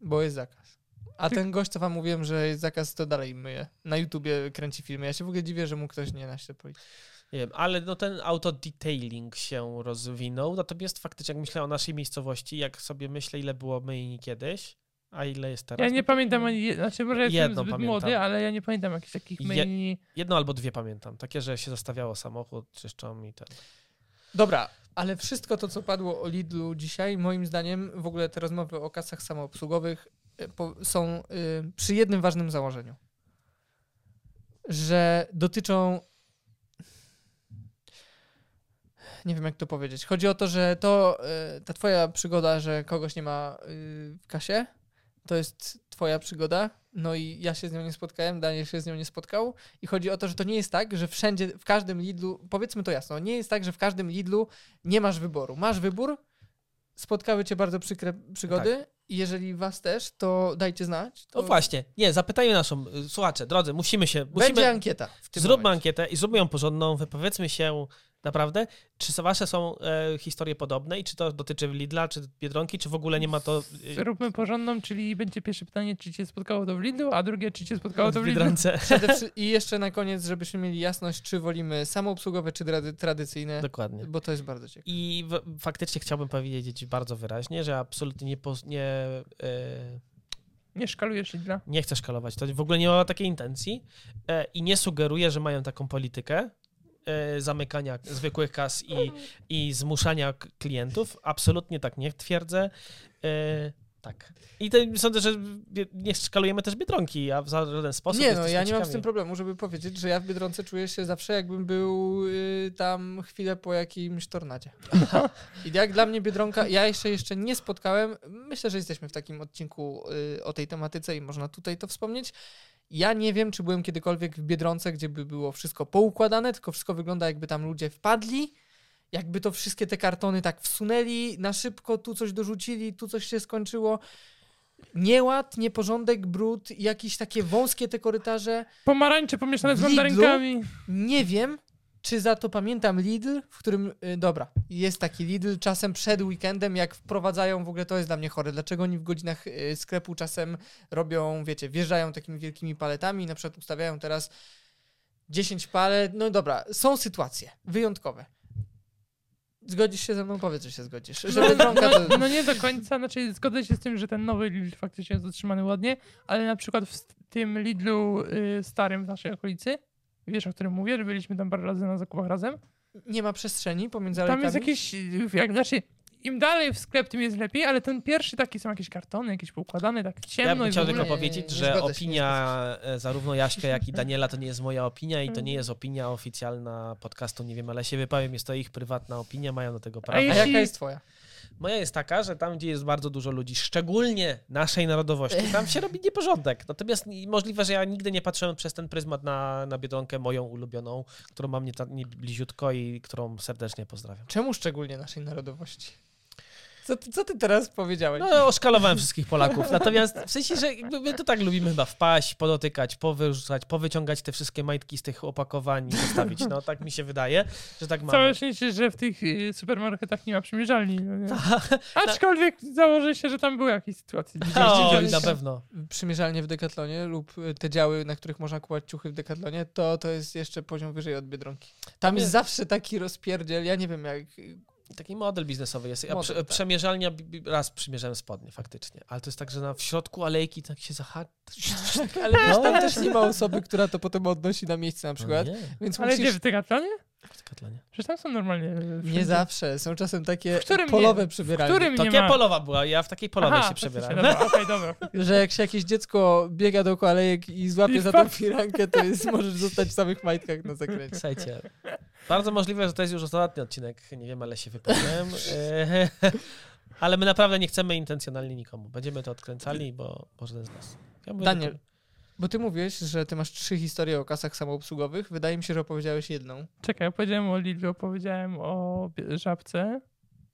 bo jest zakaz. A ten gość, co wam mówiłem, że jest zakaz, to dalej myje. Na YouTubie kręci filmy. Ja się w ogóle dziwię, że mu ktoś nie policji. Nie wiem, ale no ten autodetailing się rozwinął, natomiast faktycznie jak myślę o naszej miejscowości, jak sobie myślę ile było myjni kiedyś, a ile jest teraz. Ja no nie to pamiętam ani, znaczy może jestem Jedno zbyt pamiętam. młody, ale ja nie pamiętam jakichś takich Je- myjni. Jedno albo dwie pamiętam, takie, że się zostawiało samochód, czyszczą i ten. Dobra, ale wszystko to, co padło o Lidlu dzisiaj, moim zdaniem w ogóle te rozmowy o kasach samoobsługowych y, są y, przy jednym ważnym założeniu. Że dotyczą. Nie wiem, jak to powiedzieć. Chodzi o to, że to y, ta twoja przygoda, że kogoś nie ma w kasie, to jest twoja przygoda. No i ja się z nią nie spotkałem, Daniel się z nią nie spotkał. I chodzi o to, że to nie jest tak, że wszędzie, w każdym Lidlu, powiedzmy to jasno, nie jest tak, że w każdym Lidlu nie masz wyboru. Masz wybór, spotkały cię bardzo przykre przygody i jeżeli was też, to dajcie znać. To No właśnie, nie, zapytajmy naszą, y, słuchacze, drodzy, musimy się, Będzie musimy, ankieta w tym zróbmy momencie. ankietę i zróbmy ją porządną, wypowiedzmy się naprawdę, czy wasze są e, historie podobne i czy to dotyczy Lidla, czy Biedronki, czy w ogóle nie ma to y, Róbmy porządną, czyli będzie pierwsze pytanie, czy cię spotkało to w Lidlu, a drugie, czy cię spotkało to w w Lidlu. I jeszcze na koniec, żebyśmy mieli jasność, czy wolimy samoobsługowe, czy trady- tradycyjne, Dokładnie. bo to jest bardzo ciekawe. I w, faktycznie chciałbym powiedzieć bardzo wyraźnie, że absolutnie nie, poz- nie, e, Nie szkalujesz Lidla. nie chcę szkalować. To w ogóle nie ma takiej intencji e, i nie sugeruję, że mają taką politykę e, zamykania zwykłych kas i, i zmuszania klientów. Absolutnie tak nie twierdzę. Tak. I te, sądzę, że nie szkalujemy też Biedronki, a w żaden sposób. Nie, no ja nie mam z tym problemu, żeby powiedzieć, że ja w Biedronce czuję się zawsze jakbym był y, tam chwilę po jakimś tornadzie. I jak dla mnie Biedronka, ja jeszcze jeszcze nie spotkałem, myślę, że jesteśmy w takim odcinku y, o tej tematyce i można tutaj to wspomnieć. Ja nie wiem, czy byłem kiedykolwiek w Biedronce, gdzie by było wszystko poukładane, tylko wszystko wygląda jakby tam ludzie wpadli, jakby to wszystkie te kartony tak wsunęli na szybko, tu coś dorzucili, tu coś się skończyło. Nieład, nieporządek, brud, jakieś takie wąskie te korytarze. Pomarańcze pomieszane z mandarynkami. Nie wiem, czy za to pamiętam Lidl, w którym, y, dobra, jest taki Lidl czasem przed weekendem, jak wprowadzają, w ogóle to jest dla mnie chore, dlaczego oni w godzinach y, sklepu czasem robią, wiecie, wjeżdżają takimi wielkimi paletami, na przykład ustawiają teraz 10 palet, no dobra, są sytuacje wyjątkowe. Zgodzisz się ze mną? Powiedz, że się zgodzisz. Że No, Biedronka to... no, no nie do końca, znaczy zgodzę się z tym, że ten nowy Lidl faktycznie jest utrzymany ładnie, ale na przykład w tym Lidlu y, starym w naszej okolicy, wiesz o którym mówię, że byliśmy tam parę razy na zakupach razem, nie ma przestrzeni pomiędzy tam alejkami. jest jakieś, jak, znaczy im dalej w sklep, tym jest lepiej, ale ten pierwszy taki są jakieś kartony, jakieś poukładane, tak ciemno Ja bym chciał ogóle. tylko powiedzieć, że się, opinia e, zarówno Jaśka, jak i Daniela to nie jest moja opinia i to Mm. nie jest opinia oficjalna podcastu, nie wiem, ale się wypowiem, jest to ich prywatna opinia, mają do tego prawo. A jeśli- jaka jest twoja? Moja jest taka, że tam, gdzie jest bardzo dużo ludzi, szczególnie naszej narodowości, tam się robi nieporządek. Natomiast możliwe, że ja nigdy nie patrzyłem przez ten pryzmat na, na Biedronkę moją ulubioną, którą mam nie, nie bliziutko i którą serdecznie pozdrawiam. Czemu szczególnie naszej narodowości? Co ty, co ty teraz powiedziałeś? No, oszkalowałem wszystkich Polaków. Natomiast w sensie, że jakby my to tak lubimy chyba wpaść, podotykać, powyrzucać, powyciągać te wszystkie majtki z tych opakowań i zostawić. No tak mi się wydaje, że tak mamy. Całe szczęście, że w tych y, supermarketach nie ma przymierzalni. No nie? Tak. Aczkolwiek założę się, że tam były jakieś sytuacje. O, Widzieliście na pewno. przymierzalnie w Decathlonie lub y, te działy, na których można kupować ciuchy w Decathlonie, to to jest jeszcze poziom wyżej od Biedronki. Tam jest jest- zawsze taki rozpierdziel, ja nie wiem jak... Taki model biznesowy jest. Ja Model, tak. przemierzalnia, raz przymierzałem spodnie faktycznie, ale to jest tak, że na, w środku alejki tak się zahacza. Ale wiesz, tam też nie ma osoby, która to potem odnosi na miejsce na przykład, No nie, więc Ale gdzie, musisz... w Decathlanie? W Decathlonie. Przecież tam są normalnie Nie wszędzie. zawsze, są czasem takie W którym polowe nie? W przybieralnie. którym To nie nie ma? polowa była, ja w takiej polowej Aha, się przebierałem. Dobra, okej, dobra. Że jak się jakieś dziecko biega dookoła alejek i złapie I za tą firankę, to jest, możesz zostać w samych majtkach na zakręcie. Słuchajcie, Bardzo możliwe, że to jest już ostatni odcinek. Nie wiem, ale się wypowiem. E, ale my naprawdę nie chcemy intencjonalnie nikomu. Będziemy to odkręcali, bo może ten z nas. Ja mówię Daniel, tylko- Bo ty mówisz, że ty masz trzy historie o kasach samoobsługowych. Wydaje mi się, że opowiedziałeś jedną. Czekaj, opowiedziałem o Lidlu, opowiedziałem o żabce.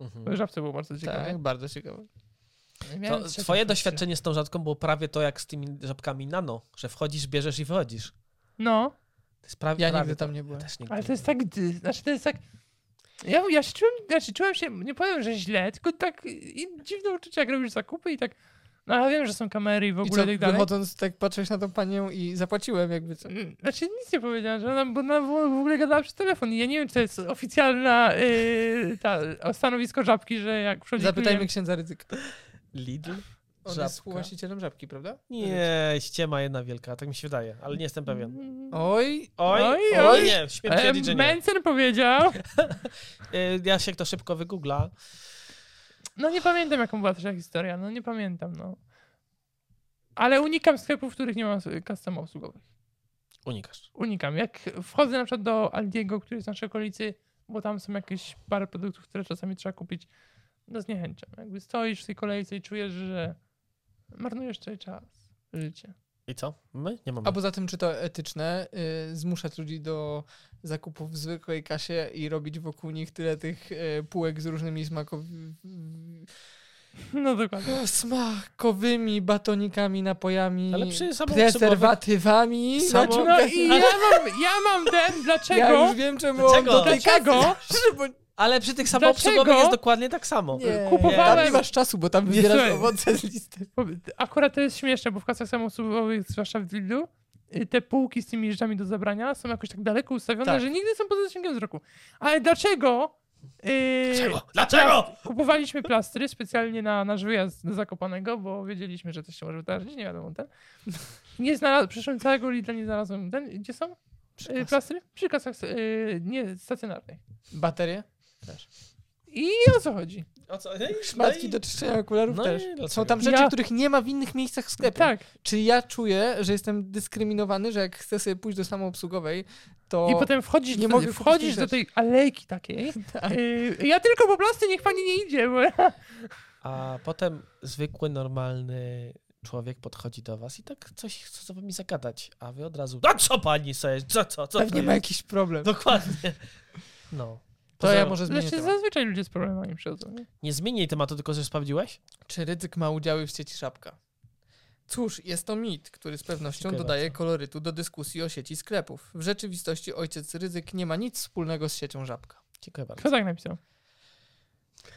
Mhm. O żabce było bardzo ciekawe. Tak, bardzo ciekawe. Miałem To twoje doświadczenie z tą żabką było prawie to jak z tymi żabkami nano, że wchodzisz, bierzesz i wychodzisz. No, To jest prawie, Ja prawie nigdy to. tam nie byłem. Ja też nigdy ale to jest tak, znaczy to jest tak... Ja, ja się czułem, znaczy czułem się, nie powiem, że źle, tylko tak i, dziwne uczucie, jak robisz zakupy i tak, no ale wiem, że są kamery i w I ogóle co, i tak dalej. wychodząc, tak patrzyłeś na tą panią i zapłaciłem jakby co. Mm, Znaczy nic nie powiedziałem, że ona, bo ona w ogóle gadała przez telefon i ja nie wiem, czy to jest oficjalna yy, ta, stanowisko żabki, że jak przychodzi Zapytajmy klient, księdza ryzyka. Lidl? On Żabka? jest współwłaścicielem żabki, prawda? Nie, ściema jedna wielka, tak mi się wydaje, ale nie jestem pewien. Mm, Oj, Oj, Oj, oj, nie, śmiem e, twierdzić, że nie. Mencen powiedział. Y, Ja się to szybko wygoogla. No nie pamiętam, jaką była ta historia, no nie pamiętam, no. Ale unikam sklepów, w których nie ma kas samoobsługowych. Unikasz. Unikam. Jak wchodzę na przykład do Aldiego, który jest w naszej okolicy, bo tam są jakieś parę produktów, które czasami trzeba kupić, no zniechęcam. Jakby stoisz w tej kolejce i czujesz, że marnujesz sobie czas, życie. I co? My? Nie mamy. a poza tym, czy to etyczne, y, zmuszać ludzi do zakupów w zwykłej kasie i robić wokół nich tyle tych y, półek z różnymi smakowymi, No dokładnie. smakowymi batonikami, napojami, Ale przy prezerwatywami. Samo- Znaczy, No i ja mam, ja mam ten, dlaczego? Ja już wiem, czemu on Dlaczego? do tej Dlaczego? Ale przy tych samoobsługowych Dlaczego? jest dokładnie tak samo. nie, Kupowałem- tam nie masz czasu, bo tam Nie, wybierasz słuchaj. owoce z listy. Akurat to jest śmieszne, bo w kasach samoobsługowych, zwłaszcza w Lidlu, y, te półki z tymi rzeczami do zabrania są jakoś tak daleko ustawione, Tak. że nigdy są poza zasięgiem wzroku. Ale dlaczego? Yy, Dlaczego? Dlaczego? Kupowaliśmy plastry specjalnie na nasz wyjazd do Zakopanego, bo wiedzieliśmy, że coś się może wydarzyć, nie wiadomo ten. Nie znalazłem, przyszłem całego Lidla, nie znalazłem ten. Gdzie są yy, plastry? Przy kasach yy, nie stacjonarnych. Baterie? I o co chodzi? O co? Szmatki do czyszczenia okularów No też. dlaczego? Są tam rzeczy, Ja- których nie ma w innych miejscach w sklepie. Tak. Czy ja czuję, że jestem dyskryminowany, że jak chcę sobie pójść do samoobsługowej, to... I potem wchodzisz, nie do, mogę wchodzisz tej do tej alejki takiej. Tak. Yy, ja tylko po plastry, niech pani nie idzie, bo. A potem zwykły, normalny człowiek podchodzi do was i tak coś chce z wami zagadać, a wy od razu, a co pani sobie, co, co, co Pewnie to ma jest? jakiś problem. Dokładnie. No. To ja może zmienię temat. zazwyczaj ludzie z problemami przychodzą. Nie? Nie zmieniaj tematu, tylko że sprawdziłeś? Czy ryzyk ma udziały w sieci Żabka? Cóż, jest to mit, który z pewnością Dziękuję dodaje bardzo. kolorytu do dyskusji o sieci sklepów. W rzeczywistości ojciec ryzyk nie ma nic wspólnego z siecią Żabka. Dziękuję bardzo. Kto tak napisał?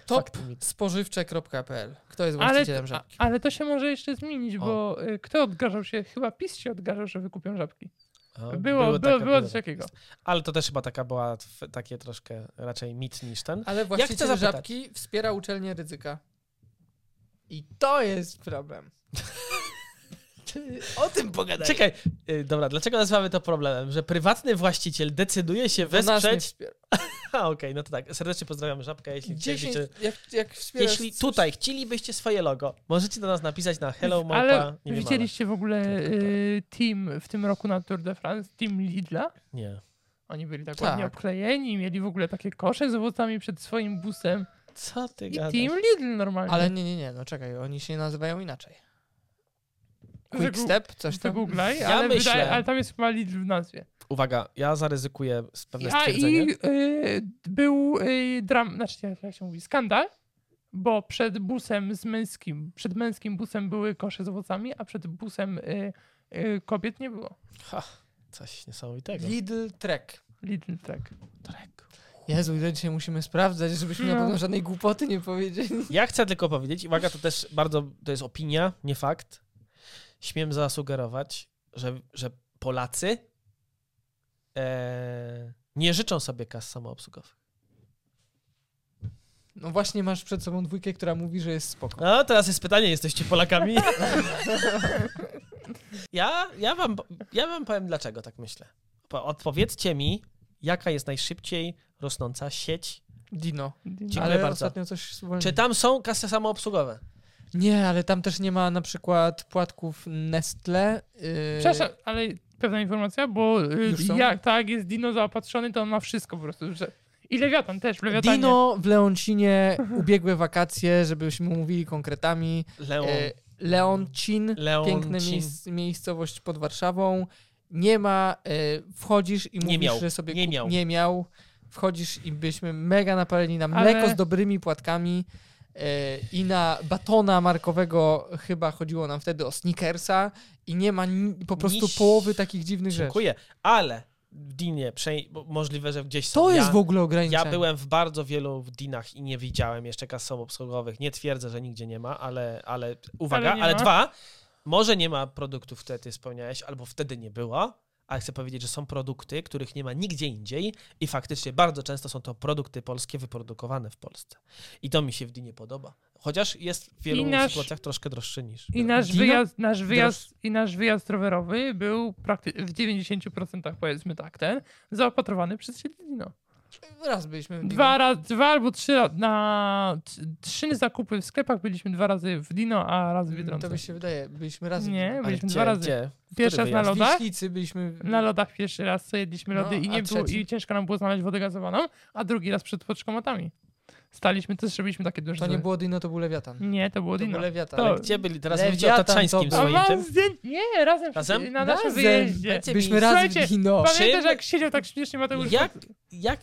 Top Fakty, mit. spożywcze.pl. Kto jest Ale, właścicielem a, Żabki? ale to się może jeszcze zmienić, O. bo y, kto odgarzał się? Chyba PiS się odgarzał, że wykupią żabki. O, Było, było, taka- było coś takiego. Ale to też chyba taka była takie troszkę raczej mit niż ten. Ale właściciel zapytać. Żabki wspiera uczelnię ryzyka. I to jest problem. o tym pogadaj. Czekaj, y, dobra, dlaczego nazywamy to problemem? Że prywatny właściciel decyduje się nie wesprzeć... okej, no to tak. Serdecznie pozdrawiamy Żabkę, jeśli 10, chcielibyście... jak, jak Jeśli coś- tutaj chcielibyście swoje logo, możecie do nas napisać na hello małpa, Ale nie widzieliście w ogóle Tak, tak, tak. y, team w tym roku na Tour de France, team Lidla? Nie. Oni byli tak, Tak. ładnie obklejeni, mieli w ogóle takie kosze z owocami przed swoim busem. Co ty I gadasz? team Lidl normalnie. Ale nie, nie, nie, no czekaj, oni się nazywają inaczej. Quickstep, coś tam. Wygooglaj, Ja ale, myślę- wydaje, ale tam jest chyba Lidl w nazwie. Uwaga, ja zaryzykuję z pewne A stwierdzenie. i y, był y, dram, znaczy jak, się mówi, skandal, bo przed busem z męskim, przed męskim busem były kosze z owocami, a przed busem y, y, kobiet nie było. Ha, coś niesamowitego. Lidl Trek. Lidl Track. Trek. Jezu, dzisiaj musimy sprawdzać, żebyśmy na No. pewno żadnej głupoty nie powiedzieli. Ja chcę tylko powiedzieć, uwaga, to też bardzo, to jest opinia, nie fakt. Śmiem zasugerować, że, że Polacy e, nie życzą sobie kas samoobsługowych. No właśnie masz przed sobą dwójkę, która mówi, że jest spoko. No, teraz jest pytanie, jesteście Polakami? ja, ja, wam, ja wam powiem, dlaczego tak myślę. Po- Odpowiedzcie mi, jaka jest najszybciej rosnąca sieć. Dino. Dziękuję ale bardzo. ostatnio coś. Czy tam są kasy samoobsługowe? Nie, ale tam też nie ma na przykład płatków Nestle. Yy... Przepraszam, ale pewna informacja, bo y, jak tak jest Dino zaopatrzony, to on ma wszystko po prostu. Że... I Lewiatan też, w Lewiatanie. Dino w Leoncinie, ubiegłe wakacje, żebyśmy mówili konkretami. Leon. E, Leoncin, Leoncin. piękna miejsc, miejscowość pod Warszawą. Nie ma, e, wchodzisz i Nie mówisz, miał, że sobie nie miał. nie miał. Wchodzisz i byliśmy mega napaleni na Ale- mleko z dobrymi płatkami i na batona markowego chyba chodziło nam wtedy o Snickersa i nie ma ni- po prostu Niś- połowy takich dziwnych rzeczy. Dziękuję, ale w Dinie, możliwe, że gdzieś są. To ja, jest w ogóle ograniczenie. Ja byłem w bardzo wielu Dinach i nie widziałem jeszcze kas obsługowych. Nie twierdzę, że nigdzie nie ma, ale, ale uwaga, Ale ale, dwa, może nie ma produktów, które ty wspomniałeś, albo wtedy nie było, ale chcę powiedzieć, że są produkty, których nie ma nigdzie indziej i faktycznie bardzo często są to produkty polskie wyprodukowane w Polsce. I to mi się w Dinie podoba. Chociaż jest w wielu nasz- sytuacjach troszkę droższy niż. I nasz Dino? wyjazd, nasz, wyjazd, I nasz wyjazd rowerowy był prakty- w 90% powiedzmy tak ten, zaopatrowany przez siebie Dino. Raz byliśmy w Dino. Dwa, raz, dwa albo trzy ra- na trzy zakupy w sklepach byliśmy dwa razy w Dino, a raz w Mm, Biedronce. To by się wydaje, byliśmy raz w Nie, byliśmy gdzie, dwa razy. Gdzie? Pierwszy raz na lodach. Byliśmy... Na lodach pierwszy raz, co jedliśmy No, lody i a nie było, i ciężko nam było znaleźć wodę gazowaną, a drugi raz przed poczkomatami. Staliśmy, też robiliśmy takie duże... To nie było Dino, to był Lewiatan. Nie, to było To Dino. był Lewiatan. To- Ale gdzie byli? Teraz mówicie o Tatrzańskim to A był. swoim tym? zdjęcie... Nie, razem, Razem? na naszym Razem. wyjeździe. Byliśmy mi- razem Słuchajcie, w Dino. Pamiętasz, Czym? jak siedział tak śmiesznie Mateusz? Jak, jak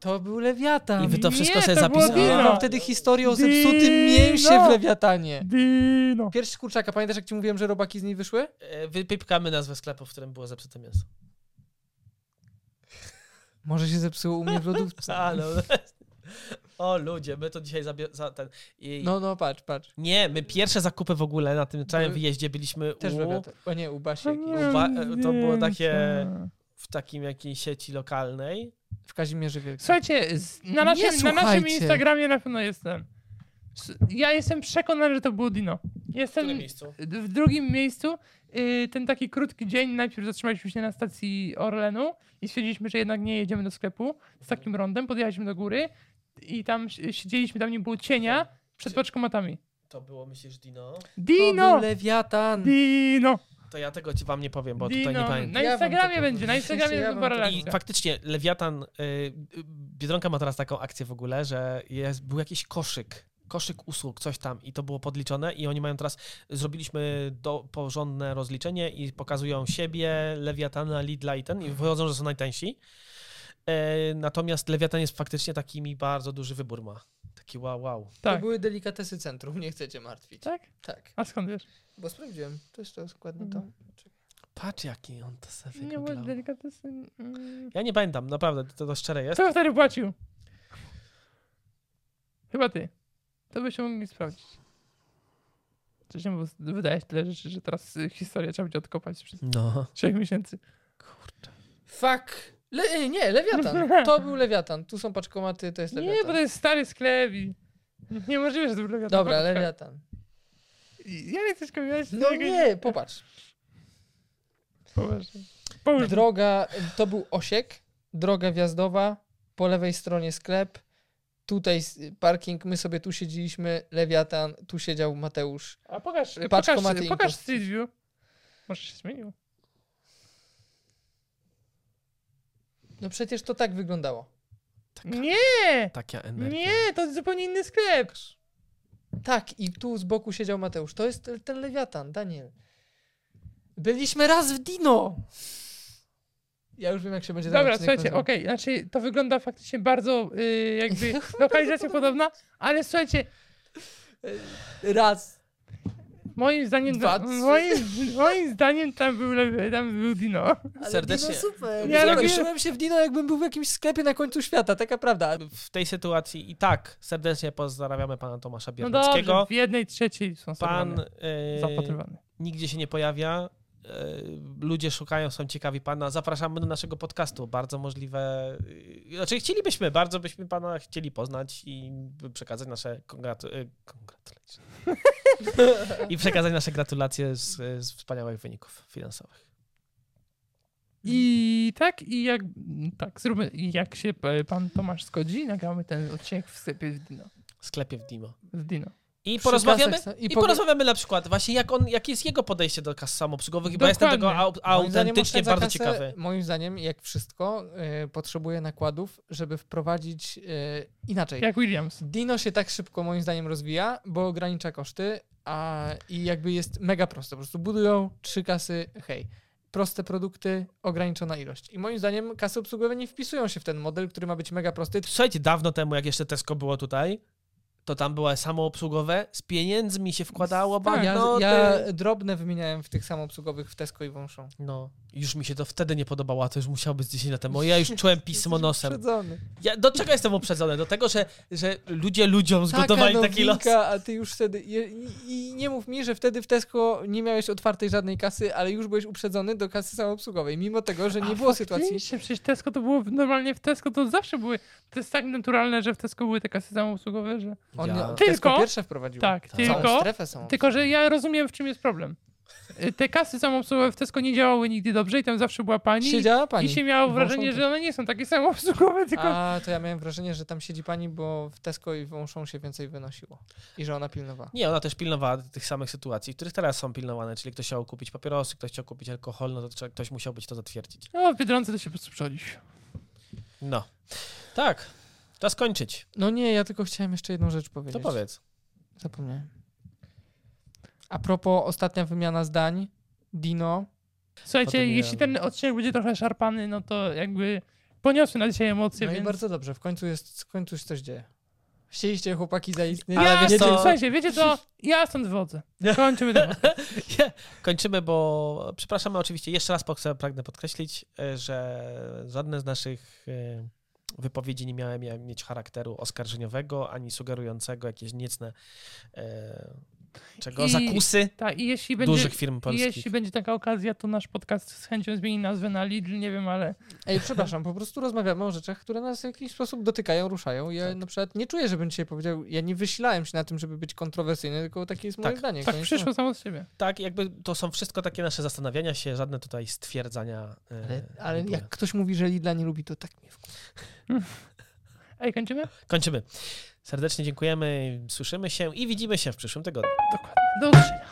To był Lewiatan. I wy to wszystko Nie, sobie zapisaliście? Mam wtedy historię o zepsutym Dino. mięsie w Lewiatanie. Dino. Pierś z kurczaka, pamiętasz jak ci mówiłem, że robaki z niej wyszły? E, Wypipkamy nazwę sklepu, w którym było zepsute mięso. Może się zepsuło u mnie w lodówce. A, no. O ludzie, my to dzisiaj zabie- za ten... I... No, no, patrz, patrz. Nie, my pierwsze zakupy w ogóle na tym całym wyjeździe byliśmy Też u, Lewiatan. O nie, u Basi To jakiejś. nie Uwa- mam to było takie- w takim jakiejś sieci lokalnej. W Kazimierzu Wielkim. Słuchajcie, z- na naszym, na naszym. Instagramie na pewno jestem. Ja jestem przekonany, że to było Dino. W Jestem miejscu? w drugim miejscu. y, Ten taki krótki dzień, najpierw zatrzymaliśmy się na stacji Orlenu i stwierdziliśmy, że jednak nie jedziemy do sklepu z takim rondem. Podjechaliśmy do góry i tam si- siedzieliśmy, tam nie było cienia przed paczkomatami. To było, myślisz, Dino? To Dino! był Lewiatan. Dino! To ja tego ci wam nie powiem, bo tutaj nie Dino! pamiętam. Na Ja Instagramie to będzie, na. Instagramie Ja ja była to I faktycznie Lewiatan, y, y, Biedronka ma teraz taką akcję w ogóle, że jest, był jakiś koszyk, koszyk usług, coś tam i to było podliczone i oni mają teraz, zrobiliśmy do, porządne rozliczenie i pokazują siebie, Lewiatana, Lidla i ten i wychodzą, że są najtańsi. E, natomiast Lewiatan jest faktycznie taki mi bardzo duży wybór ma. Taki wow, wow. To Tak. były delikatesy centrum, nie chcecie martwić. Tak? Tak. A skąd wiesz? Bo sprawdziłem. To jeszcze dokładnie to. Mhm. Patrz jaki on to sobie Nie było delikatesy. mm. Ja nie pamiętam, naprawdę, to, to szczere jest. Kto wtedy płacił? Chyba ty. To byśmy mogli sprawdzić. Wcześniej wydajesz tyle rzeczy, że teraz y, historię trzeba będzie odkopać sprzed No. trzech miesięcy. Kurczę. Fuck. Le e, nie, Lewiatan. To był Lewiatan. Tu są paczkomaty, to jest Lewiatan. Nie, bo to jest stary sklep i niemożliwe, że to był lewiatan. Dobra, Lewiatan. Ja nie chcę. No nie, popatrz. Popatrz. Połóż. Droga, to był Osiek, droga wjazdowa, po lewej stronie sklep, tutaj parking, my sobie tu siedzieliśmy, Lewiatan, tu siedział Mateusz. A pokaż, pokaż, komaty pokaż. Street View. Może się zmienił. No przecież to tak wyglądało. Nie! Taka energia. Nie, to jest zupełnie inny sklep. Tak, i tu z boku siedział Mateusz. To jest ten- Lewiatan, Daniel. Byliśmy raz w Dino! Ja już wiem, jak się będzie Dobra, słuchajcie, okej, znaczy to wygląda faktycznie bardzo y, jakby lokalizacja podobna, ale słuchajcie, Raz. Moim zdaniem, Dwa, moim, moim zdaniem tam był, tam był Dino. Ale Serdecznie. Dino super. Ja Czułem się w Dino, jakbym był w jakimś sklepie na końcu świata, taka prawda. w tej sytuacji i tak serdecznie pozdrawiamy pana Tomasza No Biernickiego. dobrze, w jednej trzeciej są Pan pan e, zapatrywany. nigdzie się nie pojawia. E, ludzie szukają, są ciekawi pana. Zapraszamy do naszego podcastu. Bardzo możliwe. e, Znaczy, chcielibyśmy, bardzo byśmy pana chcieli poznać i przekazać nasze kongratu- e, congratulacje. I przekazać nasze gratulacje z, z wspaniałych wyników finansowych. I tak, i jak, tak, zróbmy, jak się pan Tomasz zgodzi, nagramy ten odcinek w sklepie w Dino. W sklepie w Dimo. W Dino. I porozmawiamy, kasach są- i, i porozmawiamy na przykład właśnie jak on, jakie jest jego podejście do kas samoobsługowych, bo ja jestem tego au, autentycznie bardzo kasę, ciekawy. Moim zdaniem, jak wszystko, y, potrzebuje nakładów, żeby wprowadzić y, inaczej. Jak Williams. Dino się tak szybko moim zdaniem rozwija, bo ogranicza koszty, a i jakby jest mega prosto. Po prostu budują trzy kasy, hej. Proste produkty, ograniczona ilość. I moim zdaniem kasy obsługowe nie wpisują się w ten model, który ma być mega prosty. Słuchajcie, dawno temu, jak jeszcze Tesco było tutaj, to tam były samoobsługowe, z pieniędzmi się wkładało Tak, Ja, banknoty. ja drobne wymieniałem w tych samoobsługowych w Tesco i Wąszą. No, już mi się to wtedy nie podobało, a to już musiało być 10 lat temu. Ja już czułem pismo nosem. Uprzedzony. Ja, do czego jestem uprzedzony? Do tego, że, że ludzie ludziom zgotowali Taka taki los. a ty już wtedy... I, nie mów mi, że wtedy w Tesco nie miałeś otwartej żadnej kasy, ale już byłeś uprzedzony do kasy samoobsługowej, mimo tego, że nie A, było sytuacji... Przecież Tesco to było, normalnie w Tesco to zawsze były, to jest tak naturalne, że w Tesco były te kasy samoobsługowe, że... On Ja- Tylko- pierwsze wprowadził. Tak, Tak. Całą tylko, strefę są. tylko, że ja rozumiem w czym jest problem. Y, Te kasy samoobsługowe w Tesco nie działały nigdy dobrze i tam zawsze była pani. Siedziała pani. I się miało wrażenie, że one nie są takie samoobsługowe, tylko... A to ja miałem wrażenie, że tam siedzi pani, bo w Tesco i wąszą się więcej wynosiło. I że ona pilnowała. Nie, ona też pilnowała tych samych sytuacji, których teraz są pilnowane, czyli ktoś chciał kupić papierosy, ktoś chciał kupić alkohol, no to trzeba- ktoś musiał być to zatwierdzić. No, w Biedronce to się po prostu. No. Tak, czas kończyć. No nie, ja tylko chciałem jeszcze jedną rzecz To powiedzieć. powiedz. Zapomniałem. A propos ostatnia wymiana zdań, Dino. Słuchajcie, jeśli ten odcinek będzie trochę szarpany, no to jakby poniosły na dzisiaj emocje, No i więc... bardzo dobrze, w końcu jest, w końcu się coś dzieje. Chcieliście chłopaki zaistnieć. Ale ja, wiesz wiecie, co- Słuchajcie, wiecie co? Ja stąd wychodzę. Kończymy temat. Nie, Kończymy, bo przepraszamy oczywiście, jeszcze raz pragnę podkreślić, e, że żadne z naszych e, wypowiedzi nie miały mia- mieć charakteru oskarżeniowego, ani sugerującego jakieś niecne e, czego, I- zakusy Tak, i jeśli będzie, dużych firm i polskich. jeśli będzie taka okazja, to nasz podcast z chęcią zmieni nazwę na Lidl, nie wiem, ale Ej, przepraszam, po prostu rozmawiamy o rzeczach, które nas w jakiś sposób dotykają, ruszają. Ja Tak. na przykład nie czuję, żebym dzisiaj powiedział, ja nie wysilałem się na tym, żeby być kontrowersyjny, tylko takie jest moje Tak, zdanie. tak przyszło samo z siebie. Tak, jakby to są wszystko takie nasze zastanawiania się, żadne tutaj stwierdzania. e, Ale, ale jak ktoś mówi, że Lidla nie lubi, to tak mnie wkurza. Ej, kończymy? Kończymy. Serdecznie dziękujemy, słyszymy się i widzimy się w przyszłym tygodniu. Dokładnie. Do usłyszenia.